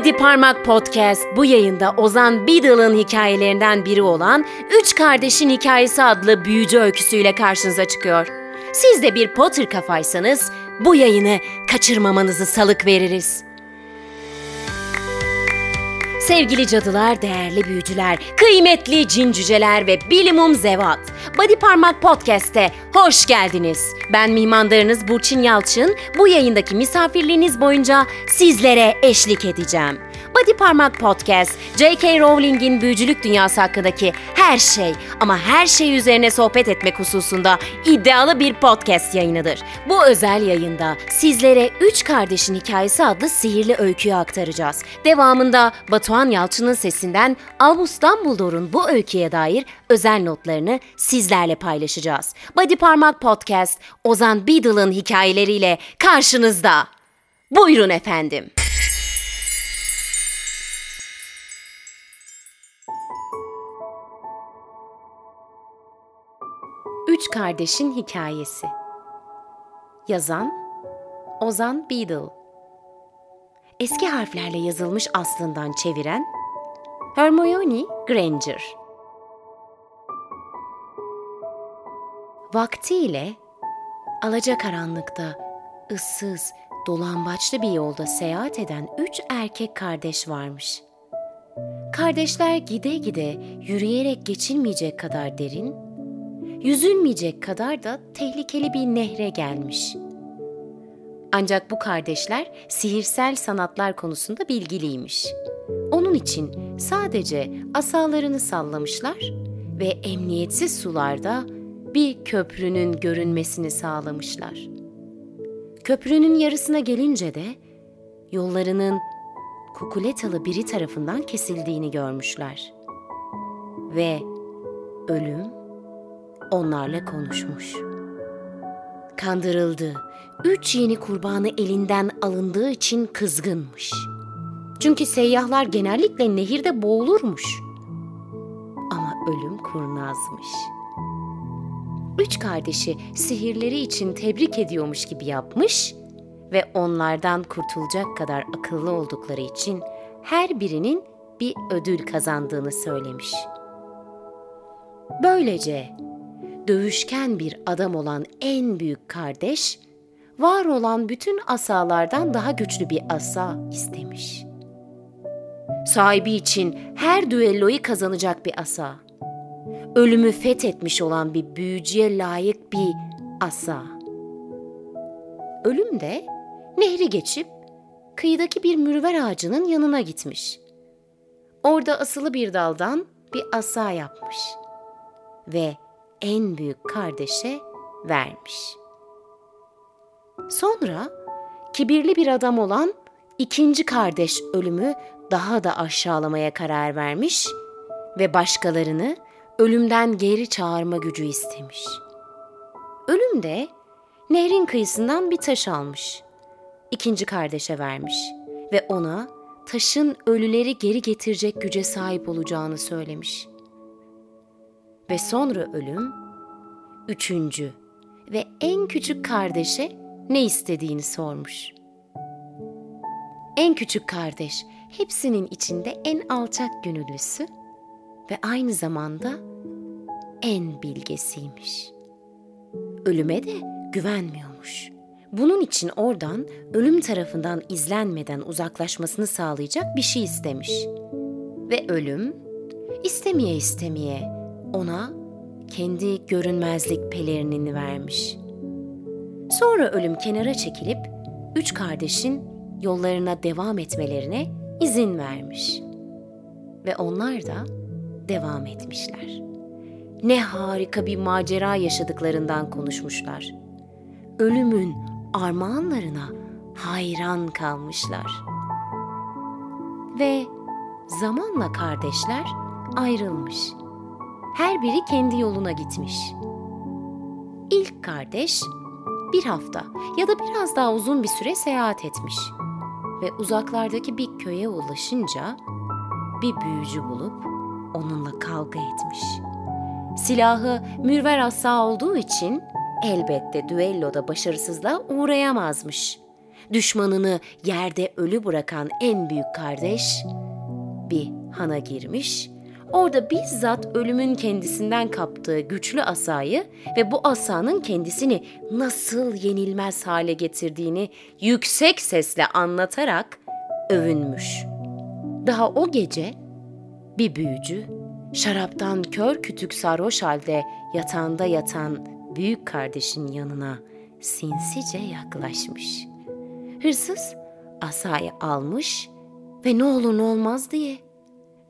Body Parmak Podcast bu yayında Ozan Biddle'ın hikayelerinden biri olan Üç Kardeşin Hikayesi adlı büyücü öyküsüyle karşınıza çıkıyor. Siz de bir Potter kafaysanız bu yayını kaçırmamanızı salık veririz. Sevgili cadılar, değerli büyücüler, kıymetli cin cüceler ve bilimum zevat. Body Parmak Podcast'te hoş geldiniz. Ben mihmandarınız Burçin Yalçın. Bu yayındaki misafirliğiniz boyunca sizlere eşlik edeceğim. Body Parmak Podcast, J.K. Rowling'in büyücülük dünyası hakkındaki her şey ama her şey üzerine sohbet etmek hususunda iddialı bir podcast yayınıdır. Bu özel yayında sizlere Üç Kardeşin Hikayesi adlı sihirli öyküyü aktaracağız. Devamında Batuhan Yalçın'ın sesinden Albus Dumbledore'un bu öyküye dair özel notlarını sizlerle paylaşacağız. Body Parmak Podcast, Ozan Biddle'ın hikayeleriyle karşınızda. Buyurun efendim. Üç Kardeşin Hikayesi. Yazan Ozan Beadle. Eski harflerle yazılmış aslından çeviren Hermione Granger. Vaktiyle alacakaranlıkta ıssız, dolambaçlı bir yolda seyahat eden üç erkek kardeş varmış. Kardeşler gide gide yürüyerek geçilmeyecek kadar derin, yüzülmeyecek kadar da tehlikeli bir nehre gelmiş. Ancak bu kardeşler sihirsel sanatlar konusunda bilgiliymiş. Onun için sadece asalarını sallamışlar ve emniyetsiz sularda bir köprünün görünmesini sağlamışlar. Köprünün yarısına gelince de yollarının kukuletalı biri tarafından kesildiğini görmüşler. Ve ölüm onlarla konuşmuş. Kandırıldı. Üç yeni kurbanı elinden alındığı için kızgınmış. Çünkü seyyahlar genellikle nehirde boğulurmuş. Ama ölüm kurnazmış. Üç kardeşi sihirleri için tebrik ediyormuş gibi yapmış ve onlardan kurtulacak kadar akıllı oldukları için her birinin bir ödül kazandığını söylemiş. Böylece dövüşken bir adam olan en büyük kardeş, var olan bütün asalardan daha güçlü bir asa istemiş. Sahibi için her düelloyu kazanacak bir asa. Ölümü fethetmiş olan bir büyücüye layık bir asa. Ölüm de nehri geçip kıyıdaki bir mürver ağacının yanına gitmiş. Orada asılı bir daldan bir asa yapmış ve en büyük kardeşe vermiş. Sonra kibirli bir adam olan ikinci kardeş ölümü daha da aşağılamaya karar vermiş ve başkalarını ölümden geri çağırma gücü istemiş. Ölüm de nehrin kıyısından bir taş almış. İkinci kardeşe vermiş ve ona taşın ölüleri geri getirecek güce sahip olacağını söylemiş.'' Ve sonra ölüm, üçüncü ve en küçük kardeşe ne istediğini sormuş. En küçük kardeş hepsinin içinde en alçak gönüllüsü ve aynı zamanda en bilgesiymiş. Ölüme de güvenmiyormuş. Bunun için oradan ölüm tarafından izlenmeden uzaklaşmasını sağlayacak bir şey istemiş. Ve ölüm istemeye istemeye ona kendi görünmezlik pelerinini vermiş. Sonra ölüm kenara çekilip üç kardeşin yollarına devam etmelerine izin vermiş. Ve onlar da devam etmişler. Ne harika bir macera yaşadıklarından konuşmuşlar. Ölümün armağanlarına hayran kalmışlar. Ve zamanla kardeşler ayrılmış her biri kendi yoluna gitmiş. İlk kardeş bir hafta ya da biraz daha uzun bir süre seyahat etmiş ve uzaklardaki bir köye ulaşınca bir büyücü bulup onunla kavga etmiş. Silahı mürver assa olduğu için elbette düelloda başarısızlığa uğrayamazmış. düşmanını yerde ölü bırakan en büyük kardeş bir hana girmiş. Orada bizzat ölümün kendisinden kaptığı güçlü asayı ve bu asanın kendisini nasıl yenilmez hale getirdiğini yüksek sesle anlatarak övünmüş. Daha o gece bir büyücü şaraptan kör kütük sarhoş halde yatağında yatan büyük kardeşin yanına sinsice yaklaşmış. Hırsız asayı almış ve ne olur ne olmaz diye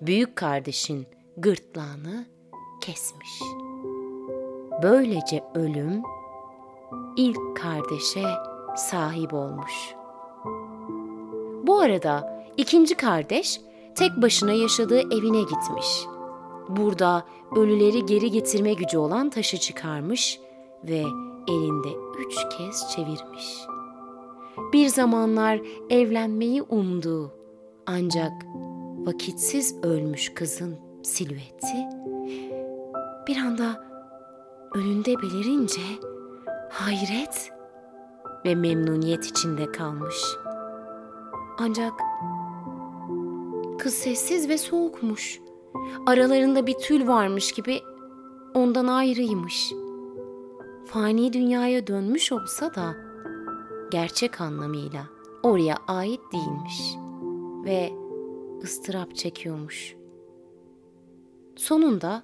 büyük kardeşin gırtlağını kesmiş. Böylece ölüm ilk kardeşe sahip olmuş. Bu arada ikinci kardeş tek başına yaşadığı evine gitmiş. Burada ölüleri geri getirme gücü olan taşı çıkarmış ve elinde üç kez çevirmiş. Bir zamanlar evlenmeyi umduğu ancak vakitsiz ölmüş kızın silüeti bir anda önünde belirince hayret ve memnuniyet içinde kalmış. Ancak kız sessiz ve soğukmuş. Aralarında bir tül varmış gibi ondan ayrıymış. Fani dünyaya dönmüş olsa da gerçek anlamıyla oraya ait değilmiş ve ıstırap çekiyormuş. Sonunda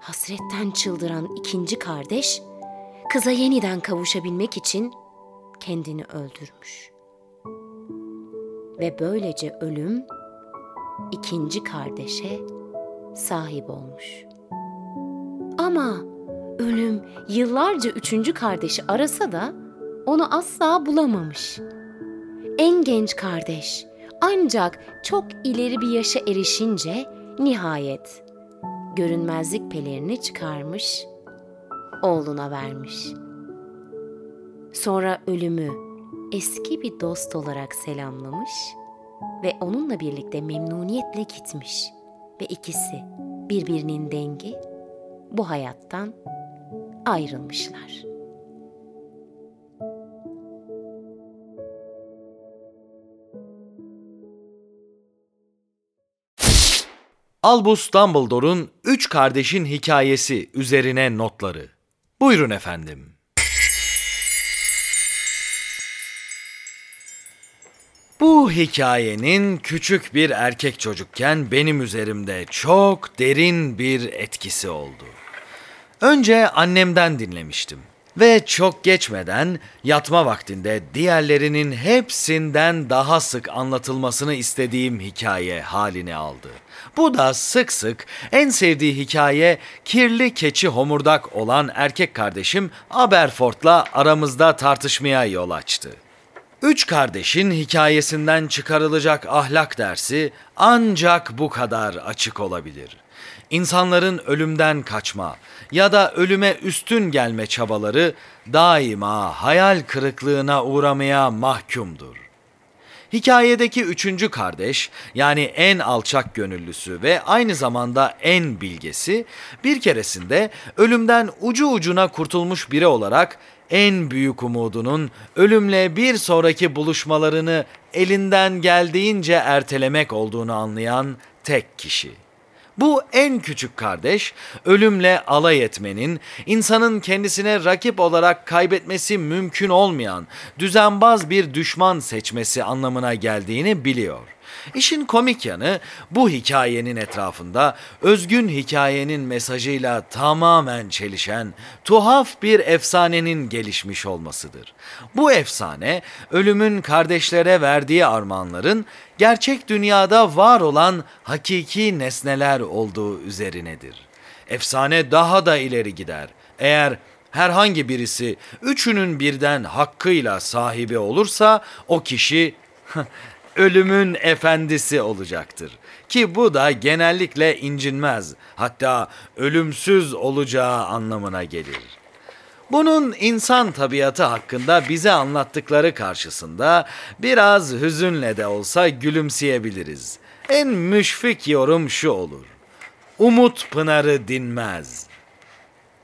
hasretten çıldıran ikinci kardeş kıza yeniden kavuşabilmek için kendini öldürmüş. Ve böylece ölüm ikinci kardeşe sahip olmuş. Ama ölüm yıllarca üçüncü kardeşi arasa da onu asla bulamamış. En genç kardeş ancak çok ileri bir yaşa erişince nihayet görünmezlik pelerini çıkarmış, oğluna vermiş. Sonra ölümü eski bir dost olarak selamlamış ve onunla birlikte memnuniyetle gitmiş ve ikisi birbirinin dengi bu hayattan ayrılmışlar. Albus Dumbledore'un Üç Kardeşin Hikayesi üzerine notları. Buyurun efendim. Bu hikayenin küçük bir erkek çocukken benim üzerimde çok derin bir etkisi oldu. Önce annemden dinlemiştim ve çok geçmeden yatma vaktinde diğerlerinin hepsinden daha sık anlatılmasını istediğim hikaye halini aldı. Bu da sık sık en sevdiği hikaye kirli keçi homurdak olan erkek kardeşim Aberforth'la aramızda tartışmaya yol açtı. Üç kardeşin hikayesinden çıkarılacak ahlak dersi ancak bu kadar açık olabilir. İnsanların ölümden kaçma ya da ölüme üstün gelme çabaları daima hayal kırıklığına uğramaya mahkumdur. Hikayedeki üçüncü kardeş yani en alçak gönüllüsü ve aynı zamanda en bilgesi bir keresinde ölümden ucu ucuna kurtulmuş biri olarak en büyük umudunun ölümle bir sonraki buluşmalarını elinden geldiğince ertelemek olduğunu anlayan tek kişi. Bu en küçük kardeş ölümle alay etmenin, insanın kendisine rakip olarak kaybetmesi mümkün olmayan düzenbaz bir düşman seçmesi anlamına geldiğini biliyor. İşin komik yanı bu hikayenin etrafında özgün hikayenin mesajıyla tamamen çelişen tuhaf bir efsanenin gelişmiş olmasıdır. Bu efsane ölümün kardeşlere verdiği armağanların gerçek dünyada var olan hakiki nesneler olduğu üzerinedir. Efsane daha da ileri gider. Eğer herhangi birisi üçünün birden hakkıyla sahibi olursa o kişi ölümün efendisi olacaktır. Ki bu da genellikle incinmez, hatta ölümsüz olacağı anlamına gelir. Bunun insan tabiatı hakkında bize anlattıkları karşısında biraz hüzünle de olsa gülümseyebiliriz. En müşfik yorum şu olur. Umut pınarı dinmez.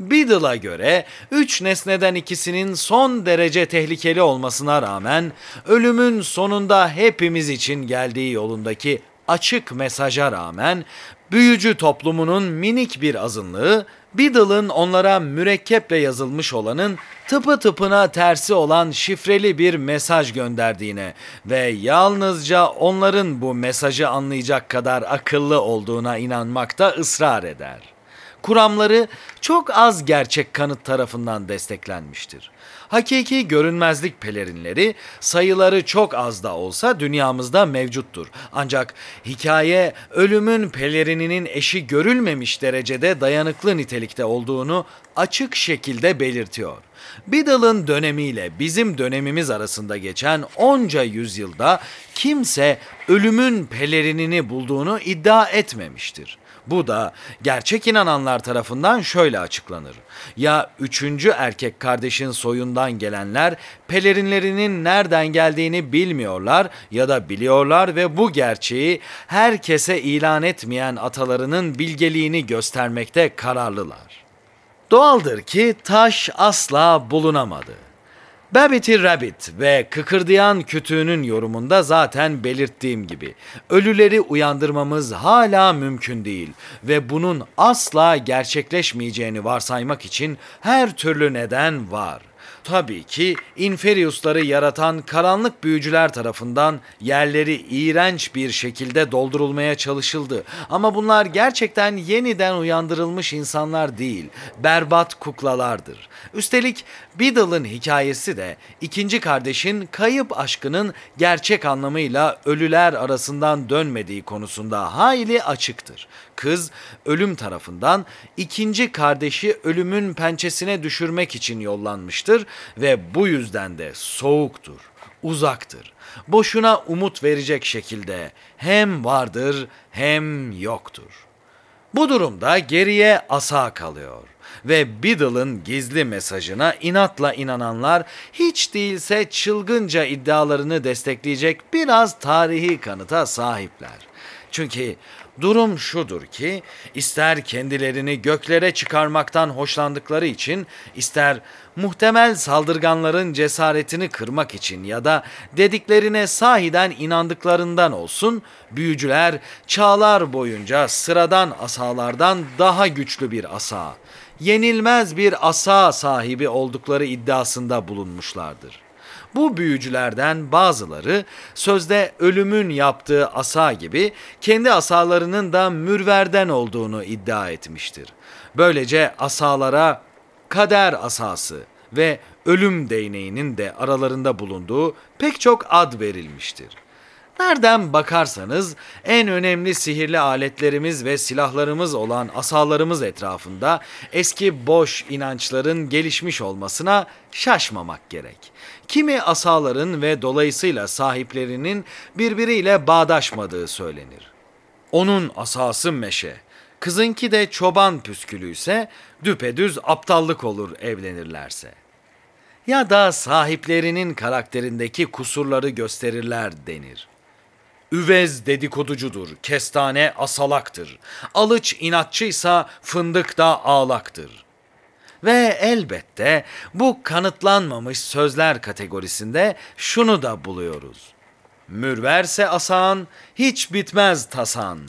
Beadle'a göre üç nesneden ikisinin son derece tehlikeli olmasına rağmen ölümün sonunda hepimiz için geldiği yolundaki açık mesaja rağmen büyücü toplumunun minik bir azınlığı Beadle'ın onlara mürekkeple yazılmış olanın tıpı tıpına tersi olan şifreli bir mesaj gönderdiğine ve yalnızca onların bu mesajı anlayacak kadar akıllı olduğuna inanmakta ısrar eder kuramları çok az gerçek kanıt tarafından desteklenmiştir. Hakiki görünmezlik pelerinleri sayıları çok az da olsa dünyamızda mevcuttur. Ancak hikaye ölümün pelerininin eşi görülmemiş derecede dayanıklı nitelikte olduğunu açık şekilde belirtiyor. Biddle'ın dönemiyle bizim dönemimiz arasında geçen onca yüzyılda kimse ölümün pelerinini bulduğunu iddia etmemiştir. Bu da gerçek inananlar tarafından şöyle açıklanır. Ya üçüncü erkek kardeşin soyundan gelenler pelerinlerinin nereden geldiğini bilmiyorlar ya da biliyorlar ve bu gerçeği herkese ilan etmeyen atalarının bilgeliğini göstermekte kararlılar. Doğaldır ki taş asla bulunamadı. Babbity Rabbit ve kıkırdayan kütüğünün yorumunda zaten belirttiğim gibi ölüleri uyandırmamız hala mümkün değil ve bunun asla gerçekleşmeyeceğini varsaymak için her türlü neden var. Tabii ki Inferius'ları yaratan karanlık büyücüler tarafından yerleri iğrenç bir şekilde doldurulmaya çalışıldı. Ama bunlar gerçekten yeniden uyandırılmış insanlar değil, berbat kuklalardır. Üstelik Biddle'ın hikayesi de ikinci kardeşin kayıp aşkının gerçek anlamıyla ölüler arasından dönmediği konusunda hayli açıktır. Kız ölüm tarafından ikinci kardeşi ölümün pençesine düşürmek için yollanmıştır ve bu yüzden de soğuktur, uzaktır. Boşuna umut verecek şekilde hem vardır hem yoktur. Bu durumda geriye asa kalıyor ve Biddle'ın gizli mesajına inatla inananlar hiç değilse çılgınca iddialarını destekleyecek biraz tarihi kanıta sahipler. Çünkü Durum şudur ki ister kendilerini göklere çıkarmaktan hoşlandıkları için ister muhtemel saldırganların cesaretini kırmak için ya da dediklerine sahiden inandıklarından olsun büyücüler çağlar boyunca sıradan asalardan daha güçlü bir asa, yenilmez bir asa sahibi oldukları iddiasında bulunmuşlardır. Bu büyücülerden bazıları sözde ölümün yaptığı asa gibi kendi asalarının da mürverden olduğunu iddia etmiştir. Böylece asalara kader asası ve ölüm değneğinin de aralarında bulunduğu pek çok ad verilmiştir. Nereden bakarsanız en önemli sihirli aletlerimiz ve silahlarımız olan asalarımız etrafında eski boş inançların gelişmiş olmasına şaşmamak gerek. Kimi asaların ve dolayısıyla sahiplerinin birbiriyle bağdaşmadığı söylenir. Onun asası meşe, kızınki de çoban püskülü ise düpedüz aptallık olur evlenirlerse. Ya da sahiplerinin karakterindeki kusurları gösterirler denir.'' Üvez dedikoducudur, kestane asalaktır. Alıç inatçıysa fındık da ağlaktır. Ve elbette bu kanıtlanmamış sözler kategorisinde şunu da buluyoruz. Mürverse asan, hiç bitmez tasan.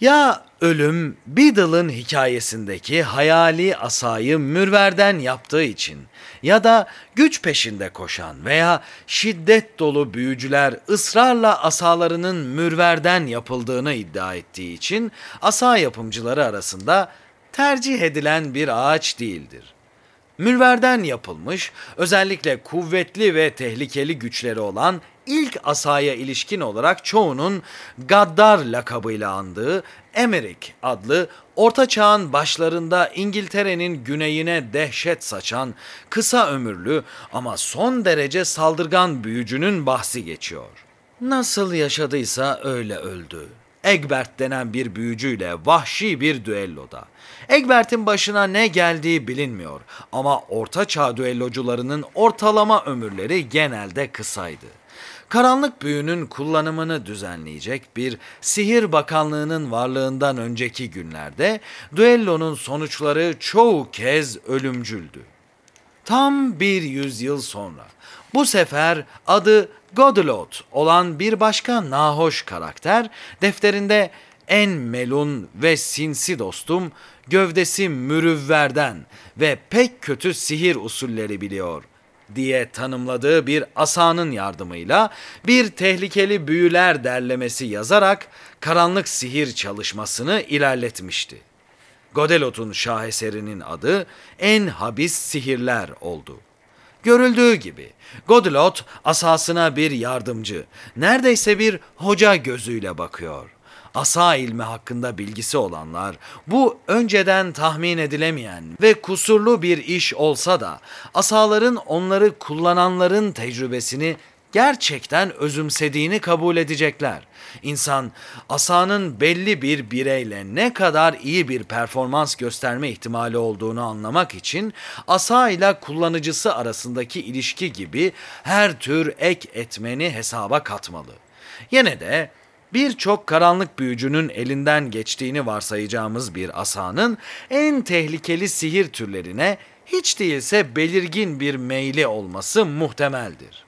Ya ölüm Beadle'ın hikayesindeki hayali asayı mürverden yaptığı için ya da güç peşinde koşan veya şiddet dolu büyücüler ısrarla asalarının mürverden yapıldığını iddia ettiği için asa yapımcıları arasında tercih edilen bir ağaç değildir. Mürverden yapılmış, özellikle kuvvetli ve tehlikeli güçleri olan ilk asaya ilişkin olarak çoğunun Gaddar lakabıyla andığı Emerick adlı Orta Çağ'ın başlarında İngiltere'nin güneyine dehşet saçan kısa ömürlü ama son derece saldırgan büyücünün bahsi geçiyor. Nasıl yaşadıysa öyle öldü. Egbert denen bir büyücüyle vahşi bir düelloda. Egbert'in başına ne geldiği bilinmiyor ama orta çağ düellocularının ortalama ömürleri genelde kısaydı. Karanlık büyünün kullanımını düzenleyecek bir sihir bakanlığının varlığından önceki günlerde düellonun sonuçları çoğu kez ölümcüldü. Tam bir yüzyıl sonra bu sefer adı Godlot olan bir başka nahoş karakter defterinde en melun ve sinsi dostum gövdesi mürüvverden ve pek kötü sihir usulleri biliyor diye tanımladığı bir asanın yardımıyla bir tehlikeli büyüler derlemesi yazarak karanlık sihir çalışmasını ilerletmişti. Godelot'un şaheserinin adı En Habis Sihirler oldu. Görüldüğü gibi Godelot asasına bir yardımcı, neredeyse bir hoca gözüyle bakıyor. Asa ilmi hakkında bilgisi olanlar bu önceden tahmin edilemeyen ve kusurlu bir iş olsa da asaların onları kullananların tecrübesini gerçekten özümsediğini kabul edecekler. İnsan asanın belli bir bireyle ne kadar iyi bir performans gösterme ihtimali olduğunu anlamak için asa ile kullanıcısı arasındaki ilişki gibi her tür ek etmeni hesaba katmalı. Yine de birçok karanlık büyücünün elinden geçtiğini varsayacağımız bir asanın en tehlikeli sihir türlerine hiç değilse belirgin bir meyli olması muhtemeldir.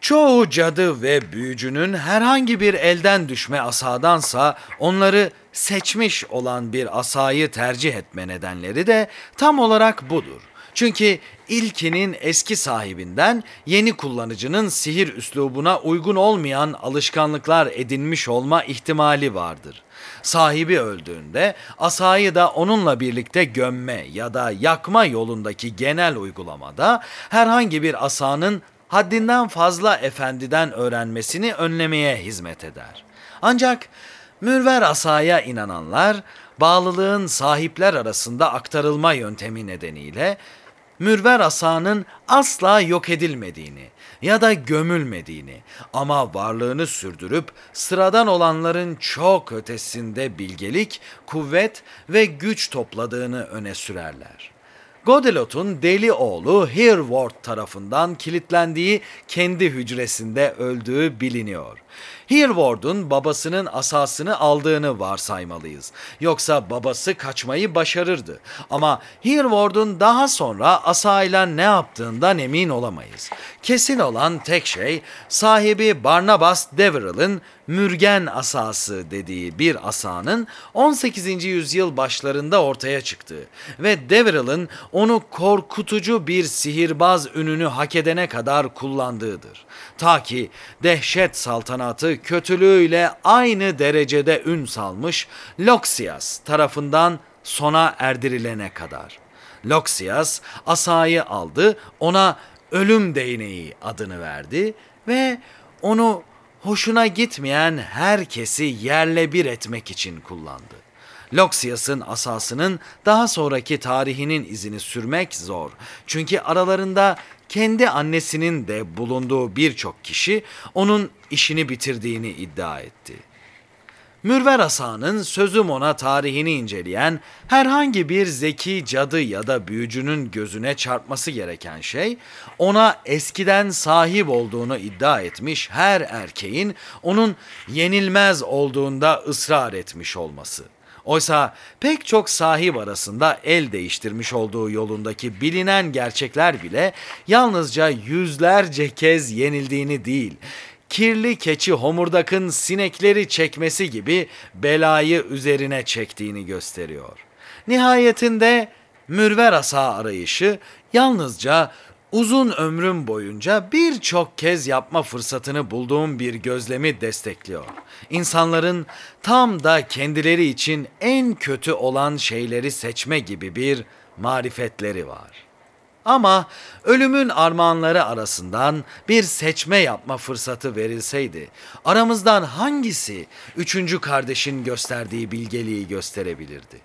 Çoğu cadı ve büyücünün herhangi bir elden düşme asadansa onları seçmiş olan bir asayı tercih etme nedenleri de tam olarak budur. Çünkü ilkinin eski sahibinden yeni kullanıcının sihir üslubuna uygun olmayan alışkanlıklar edinmiş olma ihtimali vardır. Sahibi öldüğünde asayı da onunla birlikte gömme ya da yakma yolundaki genel uygulamada herhangi bir asanın haddinden fazla efendiden öğrenmesini önlemeye hizmet eder. Ancak mürver asaya inananlar bağlılığın sahipler arasında aktarılma yöntemi nedeniyle mürver asanın asla yok edilmediğini ya da gömülmediğini ama varlığını sürdürüp sıradan olanların çok ötesinde bilgelik, kuvvet ve güç topladığını öne sürerler. Godelot'un deli oğlu Hereward tarafından kilitlendiği kendi hücresinde öldüğü biliniyor. Hereward'un babasının asasını aldığını varsaymalıyız. Yoksa babası kaçmayı başarırdı. Ama Hereward'un daha sonra asayla ne yaptığından emin olamayız. Kesin olan tek şey sahibi Barnabas Deverell'ın mürgen asası dediği bir asanın 18. yüzyıl başlarında ortaya çıktığı ve Deverell'ın onu korkutucu bir sihirbaz ününü hak edene kadar kullandığıdır. Ta ki dehşet saltanatı kötülüğüyle aynı derecede ün salmış Loxias tarafından sona erdirilene kadar. Loxias asayı aldı, ona ölüm değneği adını verdi ve onu hoşuna gitmeyen herkesi yerle bir etmek için kullandı. Loxias'ın asasının daha sonraki tarihinin izini sürmek zor. Çünkü aralarında kendi annesinin de bulunduğu birçok kişi onun işini bitirdiğini iddia etti. Mürver Asa'nın sözüm ona tarihini inceleyen herhangi bir zeki cadı ya da büyücünün gözüne çarpması gereken şey, ona eskiden sahip olduğunu iddia etmiş her erkeğin onun yenilmez olduğunda ısrar etmiş olması. Oysa pek çok sahip arasında el değiştirmiş olduğu yolundaki bilinen gerçekler bile yalnızca yüzlerce kez yenildiğini değil, kirli keçi homurdakın sinekleri çekmesi gibi belayı üzerine çektiğini gösteriyor. Nihayetinde mürver asa arayışı yalnızca uzun ömrüm boyunca birçok kez yapma fırsatını bulduğum bir gözlemi destekliyor. İnsanların tam da kendileri için en kötü olan şeyleri seçme gibi bir marifetleri var.'' Ama ölümün armağanları arasından bir seçme yapma fırsatı verilseydi, aramızdan hangisi üçüncü kardeşin gösterdiği bilgeliği gösterebilirdi?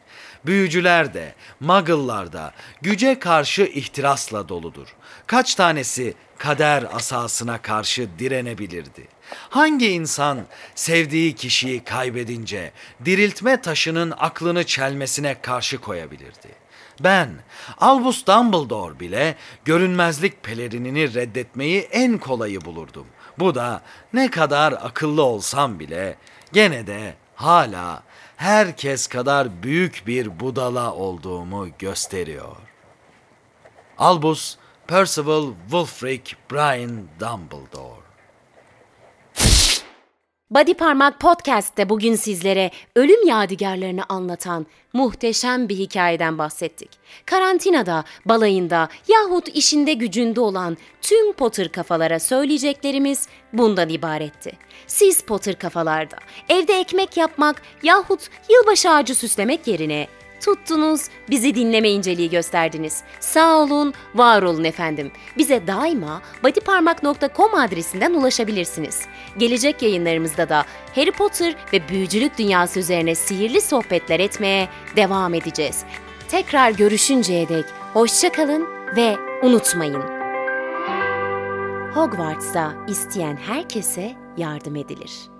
Büyücüler de, muggle'lar da güce karşı ihtirasla doludur. Kaç tanesi kader asasına karşı direnebilirdi? Hangi insan sevdiği kişiyi kaybedince diriltme taşının aklını çelmesine karşı koyabilirdi? Ben, Albus Dumbledore bile görünmezlik pelerinini reddetmeyi en kolayı bulurdum. Bu da ne kadar akıllı olsam bile gene de hala herkes kadar büyük bir budala olduğumu gösteriyor. Albus Percival Wulfric Brian Dumbledore Body Parmak Podcast'te bugün sizlere ölüm yadigarlarını anlatan muhteşem bir hikayeden bahsettik. Karantinada, balayında yahut işinde gücünde olan tüm Potter kafalara söyleyeceklerimiz bundan ibaretti. Siz Potter kafalarda evde ekmek yapmak yahut yılbaşı ağacı süslemek yerine tuttunuz, bizi dinleme inceliği gösterdiniz. Sağ olun, var olun efendim. Bize daima bodyparmak.com adresinden ulaşabilirsiniz. Gelecek yayınlarımızda da Harry Potter ve büyücülük dünyası üzerine sihirli sohbetler etmeye devam edeceğiz. Tekrar görüşünceye dek hoşçakalın ve unutmayın. Hogwarts'ta isteyen herkese yardım edilir.